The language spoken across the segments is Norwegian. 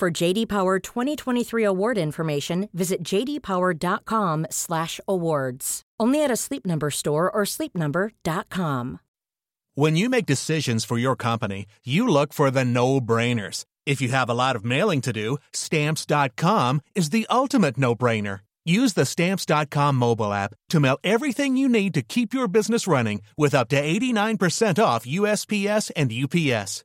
For JD Power 2023 award information, visit jdpower.com/awards. Only at a Sleep Number store or sleepnumber.com. When you make decisions for your company, you look for the no-brainers. If you have a lot of mailing to do, stamps.com is the ultimate no-brainer. Use the stamps.com mobile app to mail everything you need to keep your business running with up to 89% off USPS and UPS.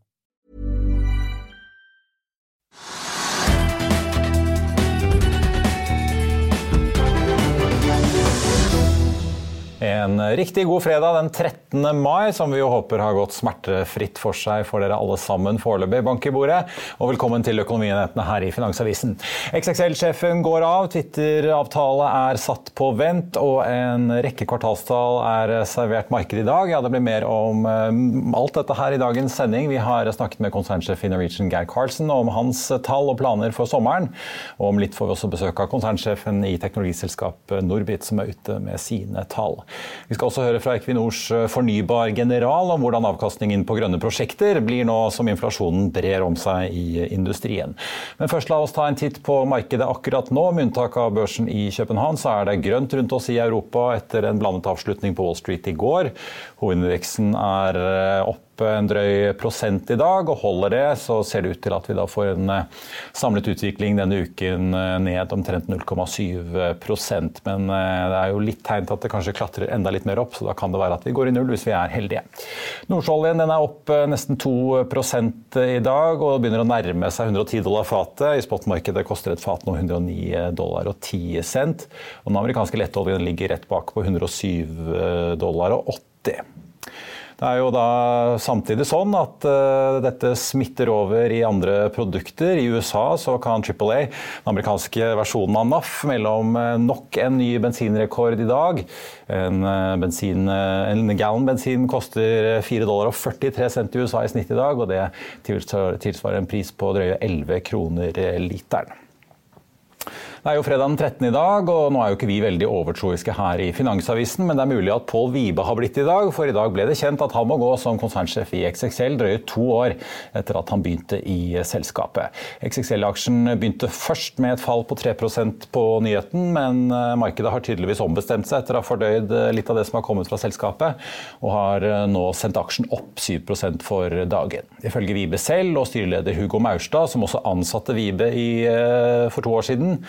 En riktig god fredag den 13. mai, som vi jo håper har gått smertefritt for seg for dere alle sammen foreløpig. Bank i bordet, og velkommen til Økonominyhetene her i Finansavisen. XXL-sjefen går av, Twitter-avtale er satt på vent, og en rekke kvartalstall er servert markedet i dag. Ja, det blir mer om um, alt dette her i dagens sending. Vi har snakket med konsernsjef i Norwegian Geir Carlsen om hans tall og planer for sommeren. Og om litt får vi også besøk av konsernsjefen i teknologiselskapet Norbit, som er ute med sine tall. Vi skal også høre fra Equinors eh, fornybargeneral om hvordan avkastningen på grønne prosjekter blir nå som inflasjonen brer om seg i industrien. Men først la oss ta en titt på markedet akkurat nå. Med unntak av børsen i København så er det grønt rundt oss i Europa etter en blandet avslutning på Wall Street i går. Hovedindeksen er eh, en drøy prosent i dag, og holder det, så ser det ut til at vi da får en eh, samlet utvikling denne uken eh, ned omtrent 0,7% Men eh, det er jo litt tegn til at det kanskje klatrer enda litt mer opp, så da kan det være at vi går i null hvis vi er heldige. Nordsjøoljen er opp nesten 2 i dag og begynner å nærme seg 110 dollar fatet. I spotmarkedet koster et fat nå 109 dollar og 10 cent. Og den amerikanske lettoljen ligger rett bak på 107 dollar og 80. Det er jo da samtidig sånn at uh, dette smitter over i andre produkter. I USA så kan AAA, den amerikanske versjonen av NAF, melde om uh, nok en ny bensinrekord i dag. En, uh, bensin, en gallon bensin koster 4 dollar og 43 cent i USA i snitt i dag, og det tilsvarer en pris på drøye 11 kroner literen. Det er jo fredag den 13. i dag, og nå er jo ikke vi veldig overtroiske her i Finansavisen, men det er mulig at Pål Vibe har blitt i dag, for i dag ble det kjent at han må gå som konsernsjef i XXL drøye to år etter at han begynte i selskapet. XXL-aksjen begynte først med et fall på 3% på nyheten, men eh, markedet har tydeligvis ombestemt seg etter å ha fordøyd eh, litt av det som har kommet fra selskapet, og har eh, nå sendt aksjen opp 7% for dagen. Ifølge Vibe selv og styreleder Hugo Maurstad, som også ansatte Vibe i, for to år siden,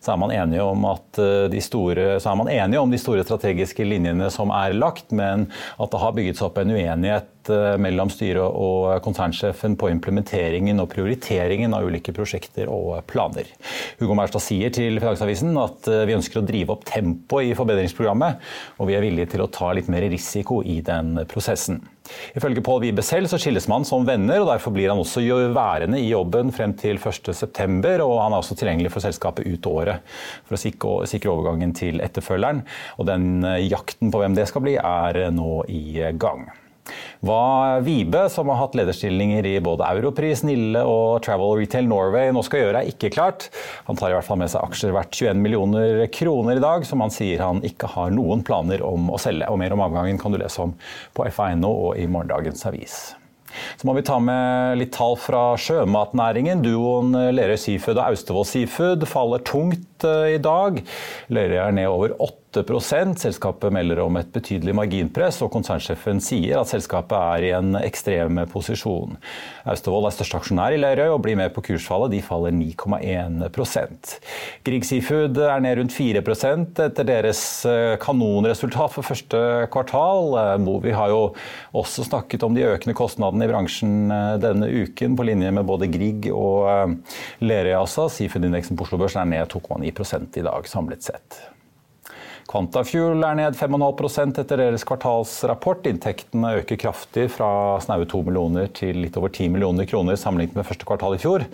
så er man enige om, eh, store, enige om de store strategiske linjene som er lagt, men at det har bygget seg opp en uenighet eh, mellom styret og konsernsjefen på implementeringen og prioriteringen av ulike prosjekter og planer. Hugo Mærstad sier til Finansavisen at eh, vi ønsker å drive opp tempoet i forbedringsprogrammet, og vi er villige til å ta litt mer risiko i den prosessen. Ifølge Pål Vibe selv så skilles man som venner, og derfor blir han også værende i jobben frem til 1.9. Og han er også tilgjengelig for selskapet ut året for å sikre overgangen til etterfølgeren. Og den eh, jakten på hvem det skal bli, er nå i gang. Hva Vibe, som har hatt lederstillinger i både Europris, Nille og Travel Retail Norway, nå skal gjøre, er ikke klart. Han tar i hvert fall med seg aksjer verdt 21 millioner kroner i dag, som han sier han ikke har noen planer om å selge. Og mer om avgangen kan du lese om på FA.no og i morgendagens avis. Så må vi ta med litt tall fra sjømatnæringen. Duoen Lerøy Seafood og Austevoll Seafood faller tungt eh, i dag. Lerøy er ned over 8 Selskapet melder om et betydelig marginpress, og konsernsjefen sier at selskapet er i en ekstrem posisjon. Austevoll er største aksjonær i Lerøy og blir med på kursfallet. De faller 9,1% Grieg Seafood er ned rundt 4 etter deres eh, kanonresultat for første kvartal. Eh, Movi har jo også snakket om de økende kostnadene i bransjen eh, denne uken, på linje med både Grieg og Lerøy. Altså. Seafood-indeksen på Oslo Børs er ned 2,9 i dag, samlet sett. Quantafuel er ned 5,5 etter deres kvartalsrapport. Inntektene øker kraftig fra snaue 2 millioner til litt over 10 millioner kroner sammenlignet med første kvartal i fjor.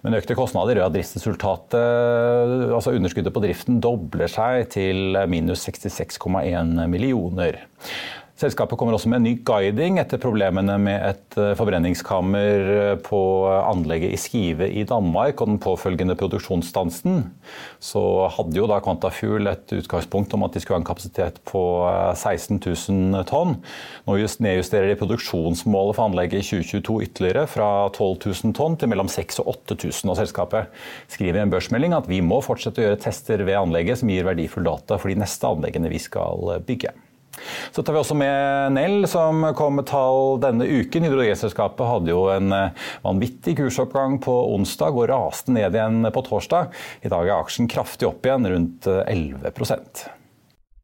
Men økte kostnader gjør at driftsresultatet, altså underskuddet på driften, dobler seg til minus 66,1 millioner. Selskapet kommer også med en ny guiding etter problemene med et eh, forbrenningskammer eh, på anlegget i Skive i Danmark og den påfølgende produksjonsstansen. Så hadde jo da Quantafuel et utgangspunkt om at de skulle ha en kapasitet på 16 eh, 000 tonn. Nå nedjusterer de produksjonsmålet for anlegget i 2022 ytterligere, fra 12 000 tonn til mellom 6000 og 8000. Og selskapet skriver i en børsmelding at vi må fortsette å gjøre tester ved anlegget som gir verdifull data for de neste anleggene vi skal bygge. Så tar vi også med Nell, som kom med tall denne uken. Hydrogenselskapet hadde jo en eh, vanvittig kursoppgang på onsdag og raste ned igjen på torsdag. I dag er aksjen kraftig opp igjen, rundt 11 eh,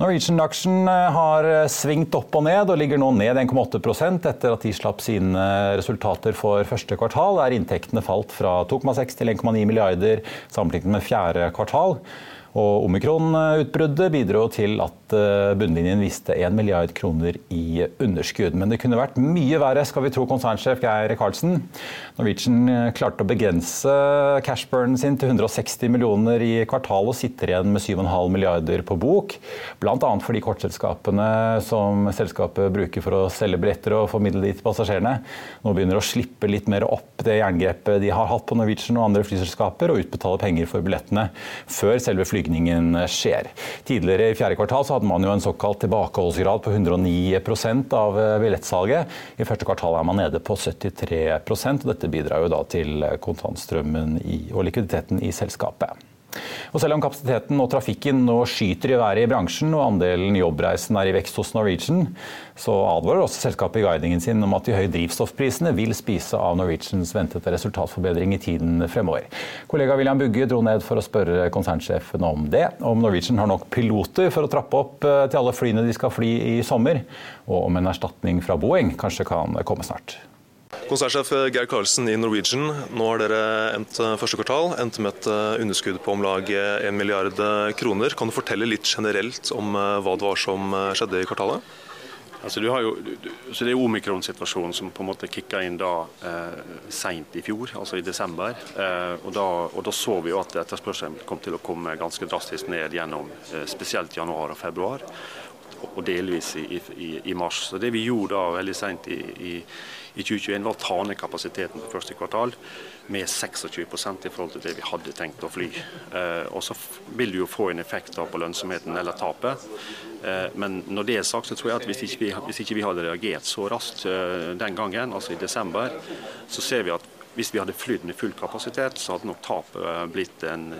Norwegian-aksjen eh, har eh, svingt opp og ned, og ligger nå ned 1,8 etter at de slapp sine resultater for første kvartal. Der inntektene falt fra 2,6 til 1,9 milliarder sammenlignet med fjerde kvartal. Og Omikron-utbruddet bidro til at eh, bunnlinjen viste 1 milliard kroner i underskudd. Men det kunne vært mye verre, skal vi tro konsernsjef Geir Karlsen. Norwegian eh, klarte å begrense cashburnen sin til 160 millioner i kvartalet og sitter igjen med 7,5 milliarder på bok. Bl.a. fordi kortselskapene som selskapet bruker for å selge billetter og formidle de til passasjerene, nå begynner å slippe litt mer opp det jerngrepet de har hatt på Norwegian og andre flyselskaper, og utbetale penger for billettene før selve flyet flygningen skjer. Tidligere i fjerde kvartal så hadde man jo en såkalt tilbakeholdsgrad på 109 av eh, billettsalget. I første kvartal er man nede på 73% og Dette bidrar jo da til kontantstrømmen og likviditeten i selskapet. Og selv om kapasiteten og trafikken nå skyter i været i bransjen, og andelen jobbreisen er i vekst hos Norwegian, så advarer også selskapet i guidingen sin om at de høye drivstoffprisene vil spise av Norwegians ventede resultatforbedring i tiden fremover. Kollega William Bugge dro ned for å spørre konsernsjefen om det. Om Norwegian har nok piloter for å trappe opp eh, til alle flyene de skal fly i sommer, og om en erstatning fra Boeing kanskje kan komme snart. Konsernsjef Geir Karlsen i Norwegian. Nå har dere endt eh, første kvartal, endt med et eh, underskudd på om lag 1 milliard kroner. Kan du fortelle litt generelt om eh, hva det var som skjedde i kvartalet? Altså, jo, så Det er omikron-situasjonen som på en måte kicka inn da eh, seint i fjor, altså i desember. Eh, og, da, og, da, så vi jo at etterspørselen kom til å komme ganske drastisk ned gjennom eh, spesielt januar og februar og delvis i, i, i, mars. Så Det vi gjorde da veldig sent i, i, 2021 var å ta ned kapasiteten på første kvartal med 26% i forhold til det vi hadde tenkt å fly. Eh, og Så vil du jo få en effekt da på lønnsomheten eller tapet. Eh, men når det er sagt, så tror jeg at hvis ikke vi, hvis ikke vi hadde reagert så raskt eh, den gangen, altså i desember, så ser vi at hvis vi hadde flydd med full kapasitet, så hadde nok tapet blitt en,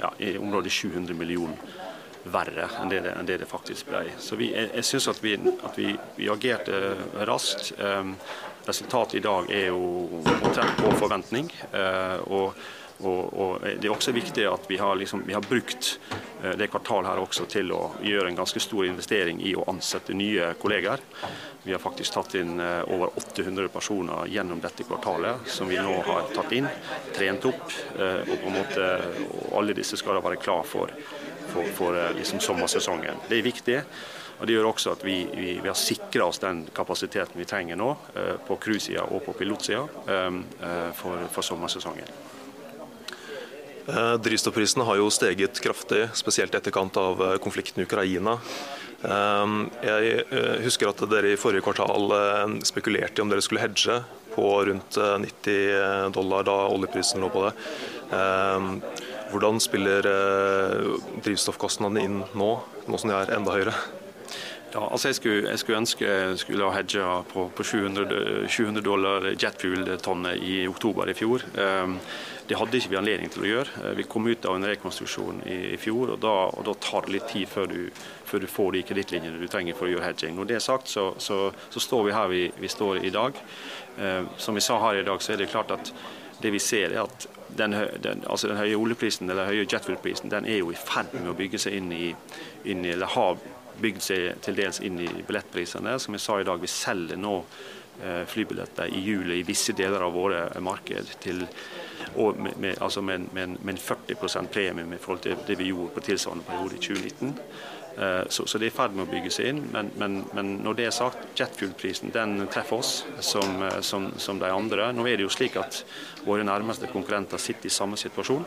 ja, i området 700 millioner verre enn det det, enn det, det faktisk ble. Så vi, jeg, jeg syns at, vi, at vi, vi, agerte raskt. Um, resultatet i dag er jo omtrent på forventning. Uh, og, og, og, Det er også viktig at vi har, liksom, vi har brukt uh, det kvartalet her også til å gjøre en ganske stor investering i å ansette nye kolleger. Vi har faktisk tatt inn uh, over 800 personer gjennom dette kvartalet, som vi nå har tatt inn, trent opp. og på en måte, Alle disse skal da være klar for for, for eh, liksom sommersesongen. Det er viktig. Og Det gjør også at vi, vi, vi har sikra oss den kapasiteten vi trenger nå eh, på cruisesida og på pilotsida eh, for, for sommersesongen. Drivstoffprisene har jo steget kraftig, spesielt i etterkant av konflikten i Ukraina. Jeg husker at dere i forrige kvartal spekulerte i om dere skulle hedge på rundt 90 dollar da oljeprisen lå på det. Hvordan spiller eh, drivstoffkostnadene inn nå, nå som de er enda høyere? Ja, altså jeg skulle, jeg skulle ønske jeg skulle ha hedga på, på 700, 700 dollar jetfuel-tonnet i oktober i fjor. Um, det hadde ikke vi anledning til å gjøre. Eh, vi kom ut av en rekonstruksjon i, i fjor, og da, og da, tar det litt tid før du, før du får de kredittlinjene du trenger for å gjøre hedging. Når det er sagt, så, så, så står vi her vi, vi står i dag. Uh, som vi sa her i dag, så er det klart at det vi ser er at den, den, altså den høye oljeprisen eller høye jetfuel-prisen den er jo i ferd med å bygge seg inn i, inn i eller har bygd seg til dels inn i billettprisene. Som jeg sa i dag, vi selger nå eh, flybilletter i juli i visse deler av våre marked til, med, med, altså med, med, med, en 40% premie i forhold til det vi gjorde på tilsvarende periode i 2019. Eh, så, så, det er i ferd med å bygge seg inn. Men, men, men når det er sagt, jetfuel-prisen den treffer oss som, eh, som, som, de andre. Nå er det jo slik at våre nærmeste konkurrenter sitter i samme situasjon.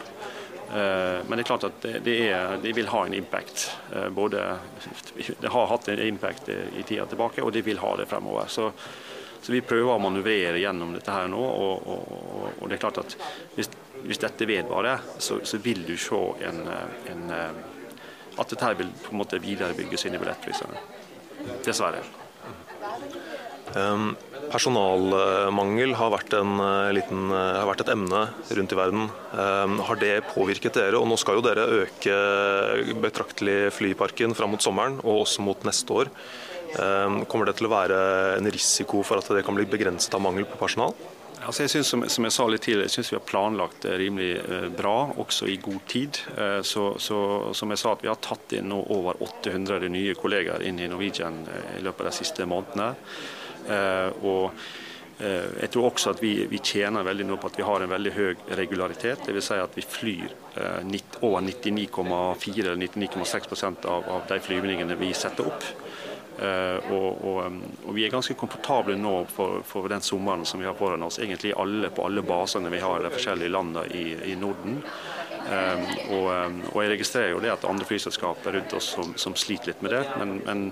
Eh, men det er klart at det, er, det vil ha en impact. Eh, både, det har hatt en impact i tida tilbake, og det vil ha det fremover. Så, så vi prøver å manøvrere gjennom dette her nå. Og, og, og det er klart at hvis, hvis dette vedvarer, så, så, vil du se en, en, at dette her vil på en måte viderebygges inn i billettprisene. Dessverre. Um, personalmangel har vært, en, uh, liten, uh, har vært, et emne rundt i verden. Um, har det påvirket dere? Og nå skal jo dere øke betraktelig flyparken fram mot sommeren, og også mot neste år. Um, kommer det til å være en risiko for at det kan bli begrenset av mangel på personal? Altså jeg synes, som, jeg sa litt tidligere, jeg syns vi har planlagt det rimelig eh, bra, også i god tid. Eh, så, så, som jeg sa, at vi har tatt inn over 800 nye kolleger inn i Norwegian eh, i løpet av de siste månedene. Eh, og eh, jeg tror også at vi, vi, tjener veldig nå på at vi har en veldig høy regularitet. Dvs. Si at vi flyr eh, over 99,4 eller 99,6 av, av de flyvningene vi setter opp. Og, og, og, Vi er ganske komfortable nå for, for, den sommeren som vi har foran oss. Egentlig alle, på alle basene vi har i de forskjellige landene i, i Norden. Um, og, og, jeg registrerer jo det at andre flyselskaper rundt oss som, som sliter litt med det. Men, men,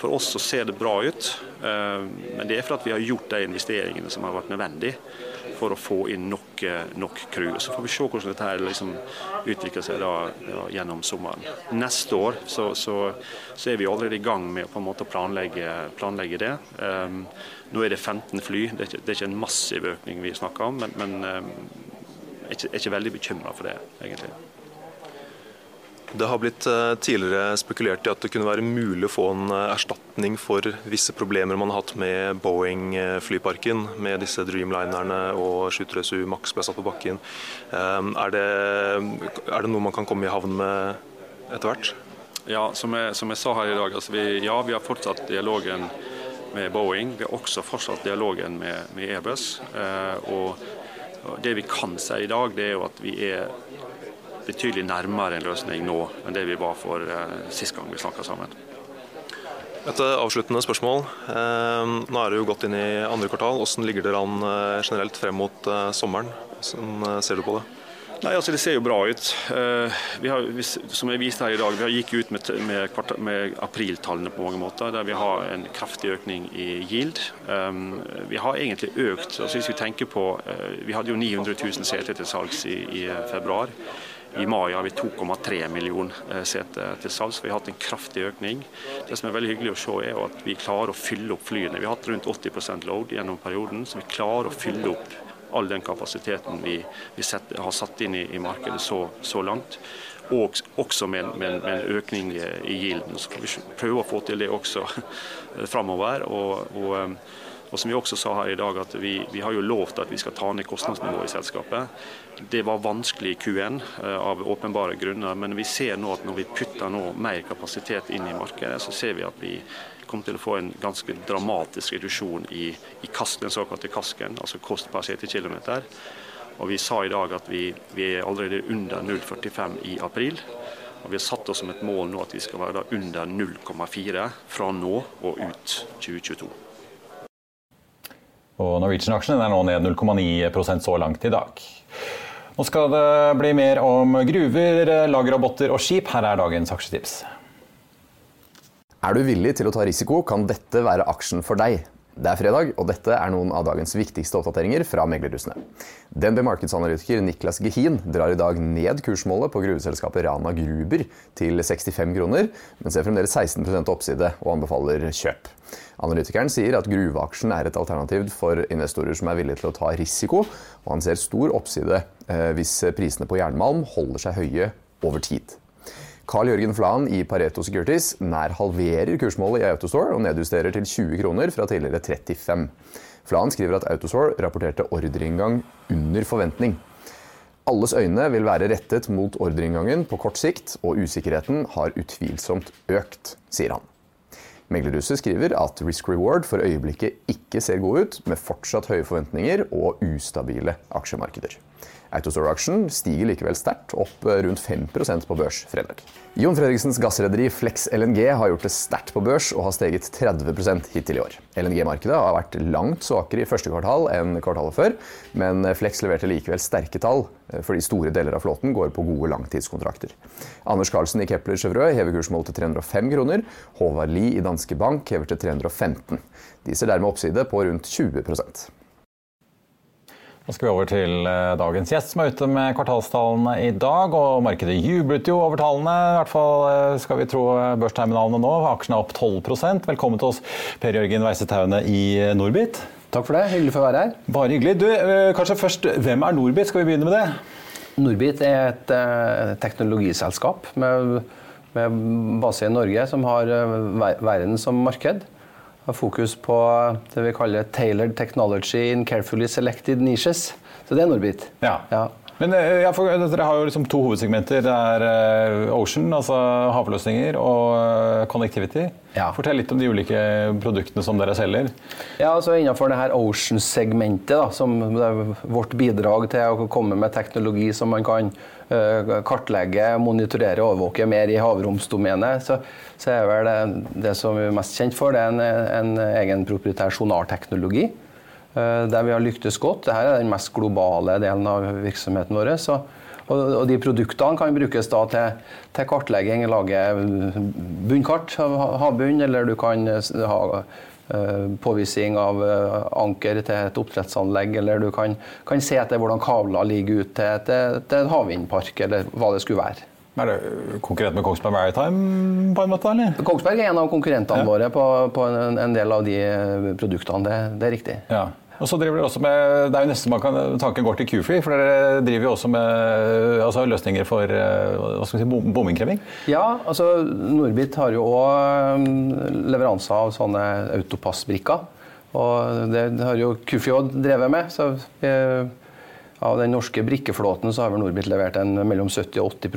for oss så ser det bra ut. Um, men det er for at vi har gjort de investeringene som har vært nødvendige for å få inn nok, nok crew. Så får vi se hvordan dette her liksom utvikler seg da, ja, gjennom sommeren. Neste år så, så, så, er vi allerede i gang med å planlegge, planlegge det. Um, nå er det 15 fly, det er, ikke, det er ikke en massiv økning vi snakker om. men, men er ikke, er ikke veldig bekymra for det, egentlig. Det har blitt eh, tidligere spekulert i at det kunne være mulig å få en eh, erstatning for visse problemer man har hatt med Boeing-flyparken, med disse Dreamlinerne og 737 Max ble satt på bakken. Eh, er det, er det noe man kan komme i havn med etter hvert? Ja, som jeg, som jeg sa her i dag, altså vi, ja, vi har fortsatt dialogen med Boeing. Vi har også fortsatt dialogen med, med Airbus. Eh, og det vi kan si i dag, det er jo at vi er betydelig nærmere en løsning nå enn det vi var for uh, sist gang vi snakka sammen. Et avsluttende spørsmål. Eh, nå er det jo gått inn i andre kvartal. Hvordan ligger dere an eh, generelt frem mot eh, sommeren? Hvordan ser du på det? Nei, altså Det ser jo bra ut. Uh, vi har, som jeg viste her i dag, vi har gikk ut med, med, med apriltallene på mange måter, der vi har en kraftig økning i yield. Um, vi har egentlig økt. altså hvis Vi tenker på, uh, vi hadde jo 900 000 seter til salgs i, i februar. I mai har vi 2,3 millioner seter til salgs. Vi har hatt en kraftig økning. Det som er veldig hyggelig å se, er at vi klarer å fylle opp flyene. Vi har hatt rundt 80% load gjennom perioden, så vi klarer å fylle opp all den kapasiteten vi, vi set, har satt inn i, i markedet så, så, langt. Og også med, med, med, en økning i gilden. Så får vi prøve å få til det også framover. Og, og, um, og, som vi også sa her i dag, at vi, vi, har jo lovt at vi skal ta ned kostnadsnivået i selskapet. Det var vanskelig i Q1 uh, av åpenbare grunner, men vi ser nå at når vi putter mer kapasitet inn i markedet, så ser vi at vi kommer til å få en ganske dramatisk reduksjon i, i kasken, den såkalte kasken, altså kost per setekilometer. Og Vi sa i dag at vi, vi er allerede under 0,45 i april. Og Vi har satt oss som et mål nå at vi skal være under 0,4 fra nå og ut 2022. Og Norwegian-aksjen er nå ned 0,9% så langt i dag. Nå skal det bli mer om gruver, lagerroboter og skip. Her er dagens aksjetips. Er du villig til å ta risiko, kan dette være aksjen for deg. Det er fredag, og dette er noen av dagens viktigste oppdateringer fra meglerhusene. DNB markedsanalytiker Niklas Gehin drar i dag ned kursmålet på gruveselskapet Rana Gruber til 65 kroner, men ser fremdeles 16% oppside og anbefaler kjøp. Analytikeren sier at gruveaksjen er et alternativ for investorer som er villige til å ta risiko, og han ser stor oppside eh, hvis prisene på jernmalm holder seg høye over tid. Carl Jørgen Flan i Pareto Securities nær halverer kursmålet i Autostore og nedjusterer til 20 kroner fra tidligere 35. Flan skriver at Autostore rapporterte ordreinngang under forventning. Alles øyne vil være rettet mot ordreinngangen på kort sikt, og usikkerheten har utvilsomt økt, sier han. Meglerhuset skriver at risk reward for øyeblikket ikke ser god ut, med fortsatt høye forventninger og ustabile aksjemarkeder. Autostore-aksjen stiger likevel sterkt, opp rundt 5% på børs fredag. Jon Fredriksens gassrederi Flex LNG har gjort det sterkt på børs og har steget 30% hittil i år. LNG-markedet har vært langt svakere i første kvartal enn kvartalet før, men Flex leverte likevel sterke tall eh, fordi store deler av flåten går på gode langtidskontrakter. Anders Carlsen i Kepler Chevreux hever kursmålet til 305 kroner. Håvard Lie i Danske Bank hever til 315. De ser dermed oppside på rundt 20 nå skal vi over til eh, dagens gjest som er ute med kvartalstallene i dag. og Markedet jublet jo over tallene, i hvert fall eh, skal vi tro eh, børsterminalene nå. Aksjene er opp 12 Velkommen til oss, Per Jørgen Weisetaune i Norbit. Takk for det. Hyggelig for å være her. Bare hyggelig. Du, kanskje først, Hvem er Norbit? Skal vi begynne med det? Norbit er et teknologiselskap med, med, base i Norge som har verden som marked har fokus på det vi kaller tailored technology in carefully selected niches. Så det er Norbit. Ja. ja. Men eh, ja, for, Dere har jo liksom to hovedsegmenter. Det er uh, Ocean, altså havløsninger, og Connectivity. Ja. Fortell litt om de ulike produktene som dere selger. Ja, altså Innenfor det her Ocean-segmentet, som er vårt bidrag til å komme med teknologi som man kan kartlegge, monitorere og overvåke mer i havromsdomenet, så, så, er vel det, det som vi er mest kjent for, det er en, en egen proprietær sonarteknologi. Eh, der vi har lyktes godt. Dette er den mest globale delen av virksomheten vår. Så, og, de produktene kan brukes til, til, kartlegging, lage bunnkart av havbunnen, eller du kan ha påvisning av uh, anker til et oppdrettsanlegg, eller du kan, kan se etter hvordan kabler ligger ut til, til, til en havvindpark, eller hva det skulle være. Er det konkurrent med Kongsberg Maritime? på en måte, eller? Kongsberg er en av konkurrentene ja. våre på, på en, en, del av de produktene. Det, det er riktig. Ja. Og så driver dere også med, Det er jo nesten man kan, tanken går til Q-Free, for dere driver jo også med altså løsninger for eh, hva skal vi si, bominnkreving? Ja, altså Norbit har jo òg um, leveranser av sånne autopassbrikker. Og det har jo Q-Free òg drevet med. så vi, av den norske brikkeflåten så har vel Norbit levert en mellom 70 og 80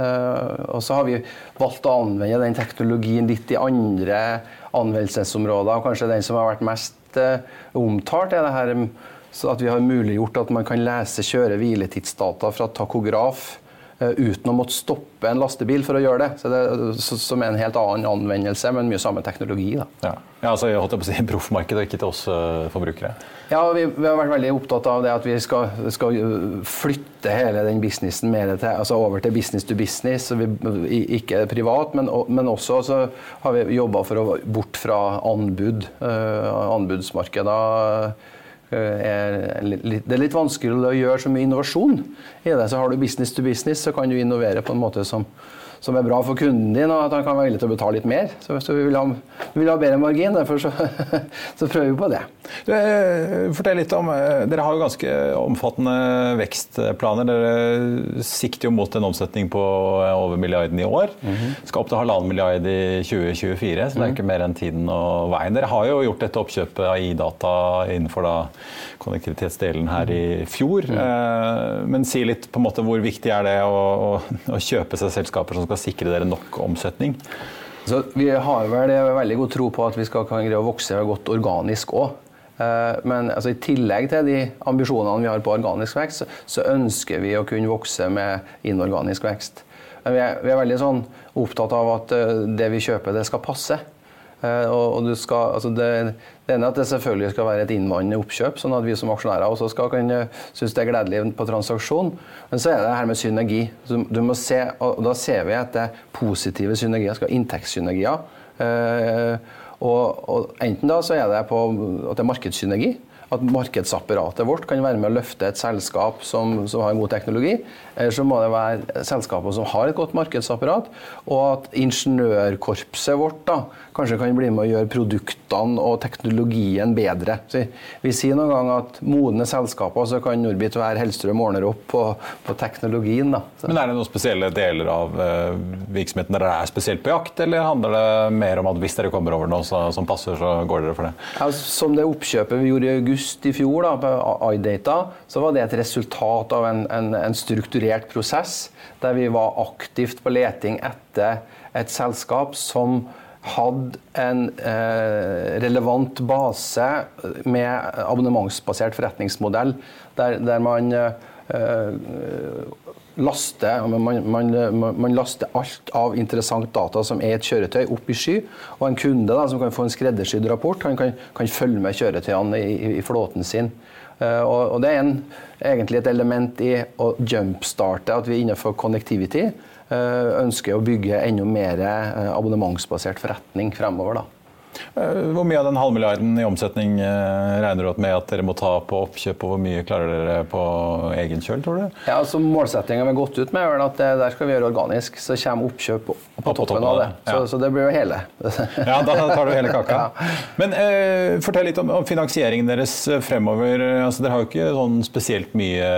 eh, Og så har vi valgt å anvende den teknologien litt i andre anvendelsesområder. Kanskje den som har vært mest Eh, omtalt, er det her så at vi har muliggjort at man kan lese kjøre- hviletidsdata fra takograf uten å måtte stoppe en lastebil for å gjøre det. Så det som er en helt annen anvendelse, men mye samme teknologi. Da. Ja. ja, altså jeg holdt på å si proffmarked og ikke til oss uh, forbrukere. Ja, vi, vi, har vært veldig opptatt av det at vi skal, skal flytte hele den businessen mer til, altså over til business to business. Vi, ikke privat, men, men også så har vi jobba for å bort fra anbud. Anbudsmarkeder. Er litt, det er litt vanskelig å gjøre så mye innovasjon i det. Så har du business to business, så kan du innovere på en måte som, som er bra for kunden din, og at han kan være villig til å betale litt mer. Så, hvis vi, vil ha, vi, vil ha, bedre margin, derfor så, så, prøver vi på det. Du, eh, fortell litt om, eh, Dere har jo ganske omfattende vekstplaner. Dere sikter jo mot en omsetning på over milliarden i år. Mm -hmm. Skal opp til halvannen milliard i 2024, så det er mhm. ikke mer enn tiden og veien. Dere har jo gjort dette oppkjøpet av i-data innenfor da konnektivitetsdelen her i fjor. Mm. Men si litt på en måte hvor viktig er det å, å kjøpe seg selskaper som skal sikre dere nok omsetning? Så vi har vel veldig god tro på at vi skal kan greie å vokse godt organisk òg. Eh, men altså, i tillegg til de ambisjonene vi har på organisk vekst, så ønsker vi å kunne vokse med inorganisk vekst. Men vi er, vi er veldig sånn opptatt av at eh, det vi kjøper, det skal passe. Eh, og, og skal, altså det, det ene er at det selvfølgelig skal være et innvandrende oppkjøp, sånn at vi som aksjonærer også skal kunne synes det er gledelig på transaksjon. Men så er det her med synergi. du må se, og Da ser vi etter positive synergier, skal inntektssynergier. Eh, Og, og enten da så er det på at det er markedssynergi at markedsapparatet vårt kan være med å løfte et selskap som, som har en god teknologi. Eller så må det være selskaper som har et godt markedsapparat, og at ingeniørkorpset vårt da, kanskje kan bli med å gjøre produktene og teknologien bedre. Så vi sier noen gang at modne selskaper, så kan Norbit være Hellstrøm ordner opp på, på teknologien. Da. Men Er det noen spesielle deler av uh, virksomheten dere er spesielt på jakt, eller handler det mer om at hvis dere kommer over noe som passer, så går dere for det? Ja, som det oppkjøpet vi gjorde i august august i fjor da, på iData, så var det et resultat av en, en, en, strukturert prosess der vi var aktivt på leting etter et selskap som hadde en eh, relevant base med abonnementsbasert forretningsmodell, der, der man eh, laster, man, man, man, laster alt av interessant data som er et kjøretøy, opp i sky. Og en kunde da, som kan få en skreddersydd rapport, han kan, kan følge med kjøretøyene i, i, flåten sin. Uh, og, og, Det er en, egentlig et element i å jumpstarte at vi innenfor connectivity uh, ønsker å bygge enda mer uh, abonnementsbasert forretning fremover. da. Eh, hvor mye av den halvmilliarden i omsetning eh, regner du med at dere må ta på oppkjøp, og hvor mye klarer dere på egen kjøl, tror du? Ja, altså Målsettingen vi har gått ut med, er at det der skal vi gjøre organisk. Så kommer oppkjøp på, på, på toppen, av det. Ja. Så, så, det blir jo hele. ja, da tar du hele kaka. Ja. Men eh, fortell litt om, om, finansieringen deres fremover. Altså, dere har jo ikke sånn spesielt mye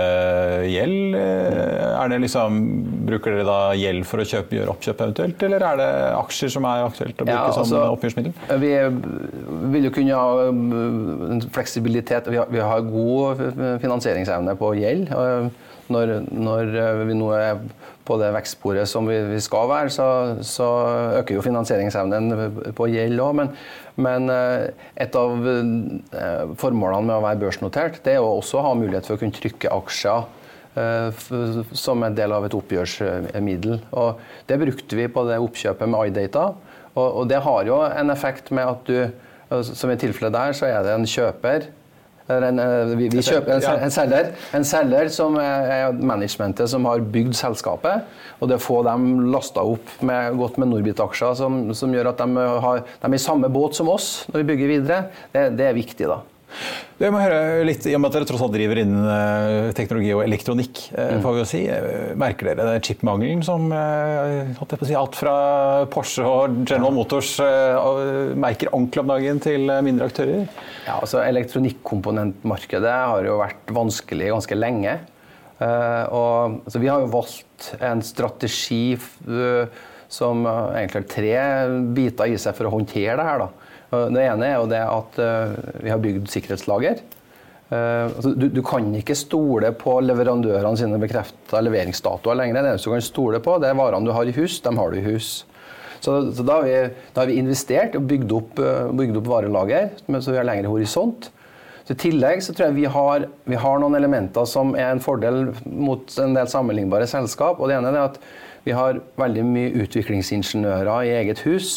gjeld. Er det liksom, bruker dere da gjeld for å kjøpe, gjøre oppkjøp eventuelt, eller er det aksjer som er aktuelt å bruke ja, altså, som oppgjørsmiddel? Vi vil jo kunne ha en fleksibilitet. Vi har, vi har god finansieringsevne på gjeld. Når, når, vi nå er på det vekstsporet som vi, vi skal være, så, så, øker jo finansieringsevnen på gjeld òg. Men, men, eh, et av eh, formålene med å være børsnotert, det er å også ha mulighet for å kunne trykke aksjer eh, som en del av et oppgjørsmiddel. Og det brukte vi på det oppkjøpet med iData. Og, og, det har jo en effekt med at du Som i tilfellet der, så er det en kjøper en, eh, vi, vi kjøper en, en, selger, en selger som er managementet som har bygd selskapet. Og det å få dem lasta opp med, godt med Norbit-aksjer som, som, gjør at de, har, de er i samme båt som oss når vi bygger videre, det, det er viktig. da. Jeg må høre litt, I og med at dere tross alt driver innen uh, teknologi og elektronikk, uh, får vi jo si. Uh, merker dere chipmangelen som si, alt fra Porsche og General Motors merker ordentlig om dagen, til mindre aktører? Ja, altså Elektronikkomponentmarkedet har jo vært vanskelig ganske lenge. og, altså, vi har jo valgt en strategi som egentlig har tre biter i seg for å håndtere det her. da. Det ene er jo det at eh, vi har bygd sikkerhetslager. Eh, altså, du, du, kan ikke stole på leverandørene sine bekrefta leveringsdatoer lenger. Det eneste du kan stole på, det er varene du har i hus. De har du i hus. Så, så da, har vi, da, har vi, investert og bygd opp, eh, bygd opp varelager, så vi har lengre horisont. Så I tillegg så tror jeg vi har, vi har, noen elementer som er en fordel mot en del sammenlignbare selskap. og Det ene er at vi har veldig mye utviklingsingeniører i eget hus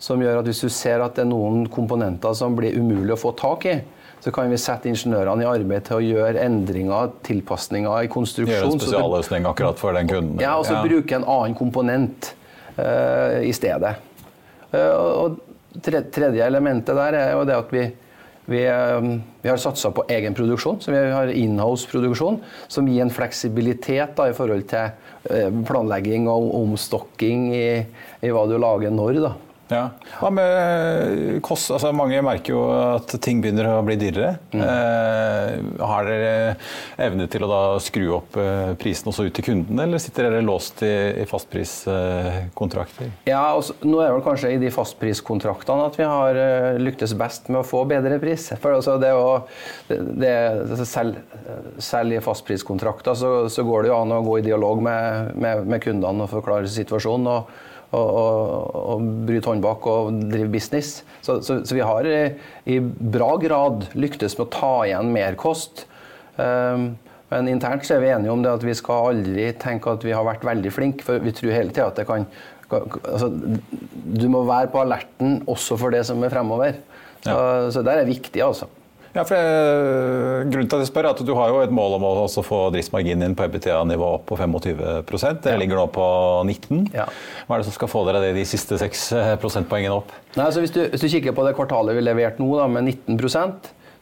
som gjør at hvis du ser at det er noen komponenter som blir umulig å få tak i, så kan vi sette ingeniørene i arbeid til å gjøre endringer, tilpasninger i konstruksjon. Gjøre en spesialløsning akkurat for den kunden? Ja, og så ja. bruke en annen komponent uh, i stedet. Uh, og tredje elementet der er jo det at vi, vi, uh, vi har satsa på egen produksjon. så Vi har inhouse-produksjon som gir en fleksibilitet da, i forhold til planlegging og omstokking i, i hva du lager når. da. Ja. Hva med kost? Altså, mange merker jo at ting begynner å bli dyrere. Mm. Eh, har dere evne til å da skru opp eh, prisen også ut til kundene, eller sitter dere låst i, i fastpriskontrakter? Ja, også, nå er det vel kanskje i de fastpriskontraktene at vi har uh, lyktes best med å få bedre pris. For altså, det å, det, det, selv, selv, i fastpriskontrakter så, så, går det jo an å gå i dialog med, med, med kundene og forklare situasjonen. og og, og, og bryte håndbak og drive business. Så, så, så, vi har i, i, bra grad lyktes med å ta igjen merkost. Um, men internt så er vi enige om det at vi skal aldri tenke at vi har vært veldig flinke, for vi tror hele tida at det kan altså, Du må være på alerten også for det som er fremover. Så, ja. så der er viktig, altså. Ja, for jeg, grunnen til at jeg spør er at Du har jo et mål om å også få driftsmarginen din på EBITDA-nivå opp på 25% Dere ligger nå på 19 Ja. Hva er det som skal få dere de siste 6 prosentpoengene opp? Nei, altså hvis, du, hvis du kikker på det kvartalet vi leverte nå, da, med 19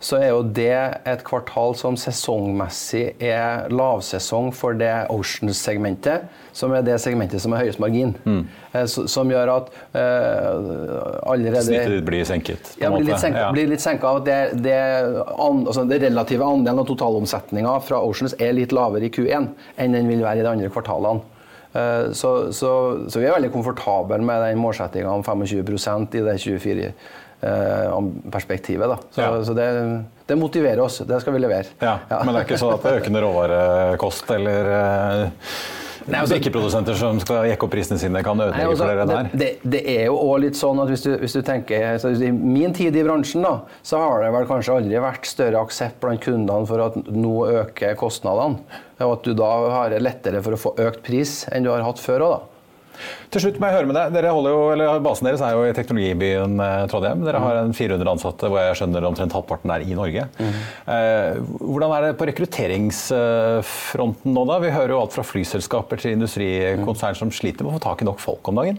så er jo det et kvartal som sesongmessig er lavsesong for det Oceans-segmentet, som er det segmentet som er høyest margin. Mm. Som gjør at uh, allerede Snittet blir senket? ja, blir litt senka, Ja. blir litt senka av at det, det, an, altså det relative andelen av totalomsetninga fra Oceans er litt lavere i Q1 enn den vil være i de andre kvartalene. Eh, Så, så, så vi er veldig komfortable med den målsettinga om 25% i det 24-perspektivet. da. Så, Ja. så det, det motiverer oss. Det skal vi levere. Ja, Men det er ikke sånn at det er økende råvarekost eller eh, Nei, altså- drikkeprodusenter som skal jekke opp prisene sine, kan ødelegge altså, for dere der? det, det, det er jo også litt sånn at hvis du, hvis du tenker så I min tid i bransjen da, så har det vel kanskje aldri vært større aksept blant kundene for at nå øker kostnadene. Og at du da har det lettere for å få økt pris enn du har hatt før òg, da. Til slutt må jeg høre med deg. Dere jo, eller Basen deres er jo i teknologibyen eh, Trondheim. Dere har en 400 ansatte, hvor jeg skjønner omtrent halvparten er i Norge. Eh, hvordan er det på rekrutteringsfronten nå, da? Vi hører jo alt fra flyselskaper til industrikonsern som sliter med å få tak i nok folk om dagen.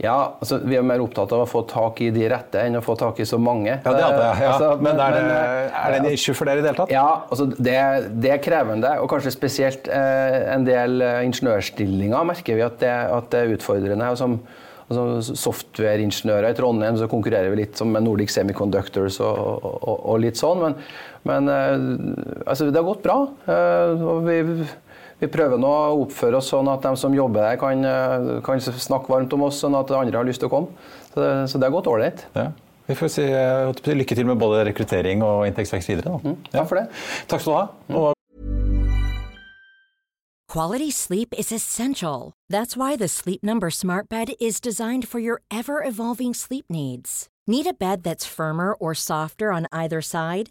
Ja, altså, Vi er mer opptatt av å få tak i de rette enn å få tak i så mange. Ja, det hadde jeg. Ja. Eh, altså, men er det, men, er det en issue for dere i det hele tatt? Ja, altså det, det er krevende, og kanskje spesielt eh, en del eh, ingeniørstillinger merker vi at det, at det er utfordrende. Og Som altså softwareingeniører i Trondheim så konkurrerer vi litt som med Nordic Semiconductors og, og, og litt sånn, men, men eh, altså det har gått bra. eh, og vi, vi prøver nå å oppføre oss sånn at de som jobber der, kan, eh, kan snakke varmt om oss, sånn at andre har lyst til å komme. Så det, så det har gått ålreit. Ja. Vi får si eh, lykke til med både rekruttering og inntektsvekst videre. Da. Takk for det. Takk skal du ha. Og Quality sleep is essential. That's why the Sleep Number Smart Bed is designed for your ever evolving sleep needs. Need a bed that's firmer or softer on either side?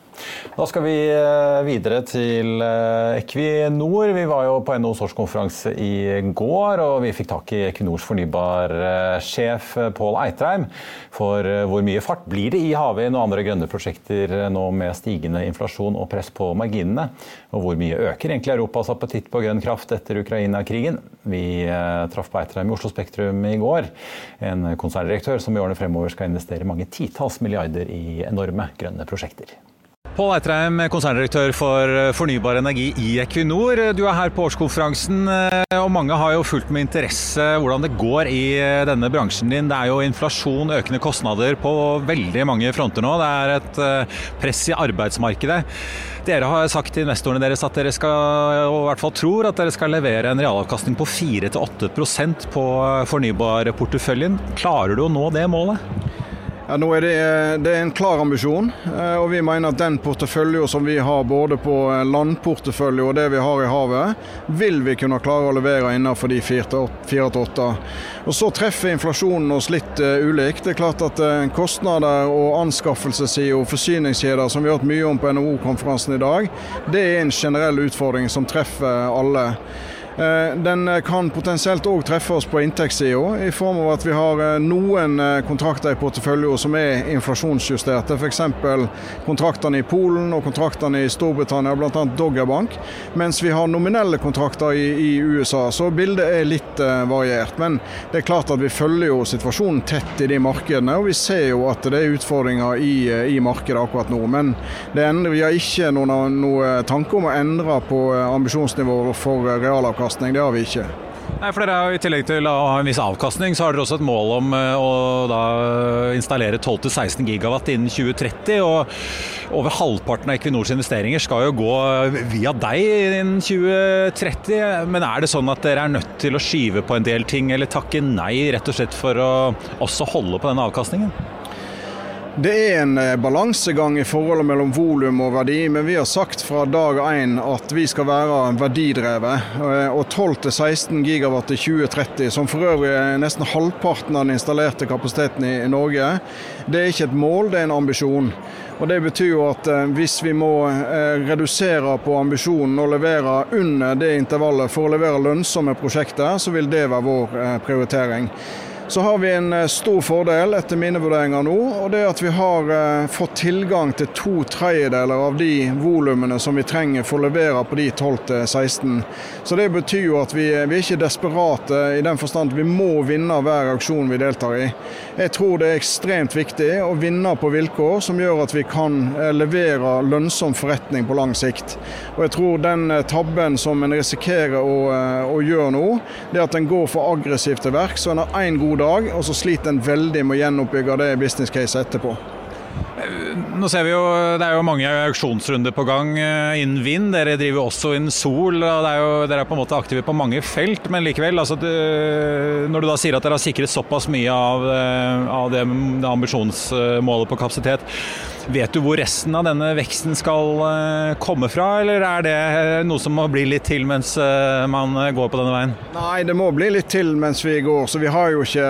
Da skal vi eh, videre til eh, Equinor. Vi var jo på NHOs årskonferanse i går, og vi fikk tak i Equinors fornybarsjef Pål Eitreim. For eh, hvor mye fart blir det i havvind og andre grønne prosjekter nå med stigende inflasjon og press på marginene? Og hvor mye øker egentlig Europas appetitt på grønn kraft etter Ukraina-krigen? Vi traff på Eitreim i Oslo Spektrum i går. En konserndirektør som i årene fremover skal investere mange titalls milliarder i enorme grønne prosjekter. Pål Eitreim, konserndirektør for fornybar energi i Equinor. Du er her på årskonferansen, og mange har jo fulgt med interesse hvordan det går i denne bransjen din. Det er jo inflasjon, økende kostnader på veldig mange fronter nå. Det er et press i arbeidsmarkedet. Dere har sagt til investorene deres at dere skal, og i hvert fall tror, at dere skal levere en realavkastning på 4-8% på fornybarporteføljen. Klarer du å nå det målet? Ja, nå er det, det, er en klar ambisjon, eh, og vi mener at den porteføljen som vi har både på eh, landportefølje og det vi har i havet, vil vi kunne klare å levere innenfor de 4-8. Og Så treffer inflasjonen oss litt ulikt. Det er klart at Kostnader og anskaffelsessida og forsyningskjeder, som vi har hatt mye om på NHO-konferansen i dag, det er en generell utfordring som treffer alle. Eh, den eh, kan potensielt òg treffe oss på inntektssida, i form av at vi har eh, noen kontrakter i porteføljen som er inflasjonsjusterte. F.eks. kontraktene i Polen og kontraktene i Storbritannia, bl.a. Doggerbank. Mens vi har nominelle kontrakter i, i, USA. Så bildet er litt variert. Men det er klart at vi følger jo situasjonen tett i de markedene, og vi ser jo at det er utfordringer i, i markedet akkurat nå. Men vi har ikke noen, noen tanke om å endre på ambisjonsnivået for realavkastning avkastning. Det har vi ikke. Nei, for dere har I tillegg til å ha en viss avkastning, så har dere også et mål om eh, å da installere 12-16 gigawatt innen 2030. og Over halvparten av Equinors investeringer skal jo gå via deg innen 2030. Men er det sånn at dere er nødt til å skyve på en del ting, eller takke nei rett og slett for å også holde på denne avkastningen? Det er en eh, balansegang i forholdet mellom volum og verdi, men vi har sagt fra dag én at vi skal være verdidrevet. Eh, og 12-16 gigawatt i 2030, som for øvrig er nesten halvparten av den installerte kapasiteten i Norge, det er ikke et mål, det er en ambisjon. Og Det betyr jo at eh, hvis vi må redusere på ambisjonen og levere under det intervallet for å levere lønnsomme prosjekter, så vil det være vår prioritering. Så har vi en eh, stor fordel etter mine vurderinger nå, og det er at vi har eh, fått tilgang til to tredjedeler av de volumene som vi trenger for å levere på de 12-16. Så det betyr jo at vi, vi er ikke desperate i den forstand at vi må vinne hver auksjon vi deltar i. Jeg tror det er ekstremt viktig å vinne på vilkår som gjør at vi kan eh, levere lønnsom forretning på lang sikt. Og jeg tror den tabben som en risikerer å, å gjøre nå, det er at en går for aggressivt til verks. Så en har én god dag, og så sliter en veldig med å gjenoppbygge det business-caset etterpå. Nå ser vi jo, Det er jo mange auksjonsrunder på gang eh, innen vind. Dere driver også innen sol. og er jo, Dere er på en måte aktive på mange felt. Men likevel, altså, når du da sier at dere har sikret såpass mye av, eh, av det, det ambisjonsmålet på kapasitet, Vet du hvor resten av denne veksten skal eh, komme fra, eller er det noe som må bli litt til mens eh, man går på denne veien? Nei, det må bli litt til mens vi går. Så vi har jo ikke,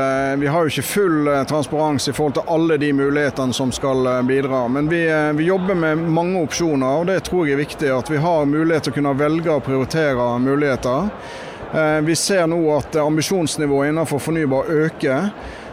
har jo ikke full eh, transparens i forhold til alle de mulighetene som skal bidra. Men vi, vi, jobber med mange opsjoner, og det tror jeg er viktig. At vi har mulighet til å kunne velge og prioritere muligheter. Vi ser nå at ambisjonsnivået innenfor fornybar øker.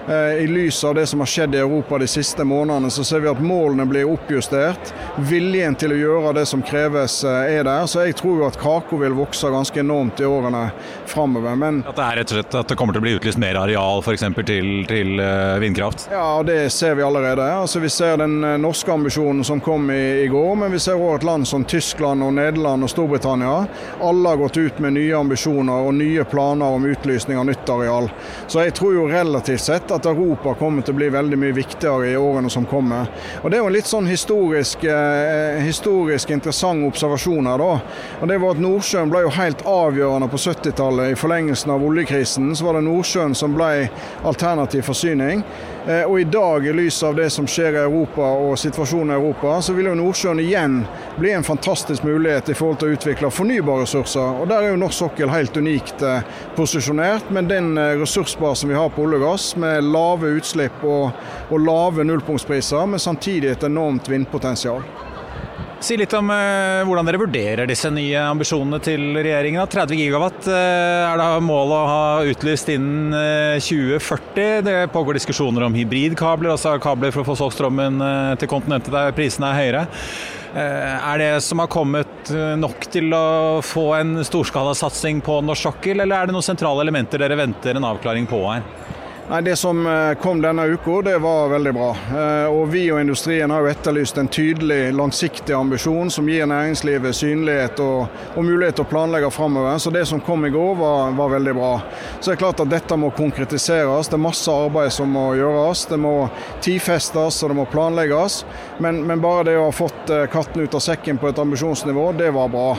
Eh, I lys av det som har skjedd i Europa de siste månedene, så ser vi at målene blir oppjustert. Viljen til å gjøre det som kreves eh, er der. Så jeg tror jo at Kako vil vokse ganske enormt i årene framover. Men at det er rett og slett at det kommer til å bli utlyst mer areal f.eks. Til, til eh, vindkraft? Ja, det ser vi allerede. Altså, vi ser den norske ambisjonen som kom i, i går, men vi ser òg et land som Tyskland og Nederland og Storbritannia. Alle har gått ut med nye ambisjoner og nye planer om utlysning av nytt areal. Så jeg tror jo relativt sett at Europa kommer til å bli veldig mye viktigere i årene som kommer. Og Det er jo en litt sånn historisk, eh, historisk interessant observasjon her. da. Og det var at Nordsjøen ble jo helt avgjørende på 70-tallet. I forlengelsen av oljekrisen så var det Nordsjøen som ble alternativ forsyning. Eh, og i dag, i lys av det som skjer i Europa og situasjonen i Europa, så vil jo Nordsjøen igjen bli en fantastisk mulighet i forhold til å utvikle fornybare ressurser. Og der er jo norsk sokkel helt unikt eh, posisjonert med den eh, ressursbasen vi har på olje og gass, med lave utslipp og, og lave nullpunktspriser, men samtidig et enormt vindpotensial. Si litt om eh, hvordan dere vurderer disse nye ambisjonene til regjeringen. 30 gigawatt eh, er da målet å ha utlyst innen eh, 2040. Det pågår diskusjoner om hybridkabler, altså kabler for å få solgt strømmen eh, til kontinentet der prisene er høyere. Eh, er det som har kommet eh, nok til å få en storskalasatsing på norsk sokkel, eller er det noen sentrale elementer dere venter en avklaring på her? Nei, Det som eh, kom denne uka, det var veldig bra. Eh, og Vi og industrien har jo etterlyst en tydelig, langsiktig ambisjon som gir næringslivet synlighet og, og mulighet til å planlegge framover. Så det som kom i går, var, var, veldig bra. Så det er klart at dette må konkretiseres. Det er masse arbeid som må gjøres. Det må tidfestes og det må planlegges. Men, men bare det å ha fått eh, katten ut av sekken på et ambisjonsnivå, det var bra.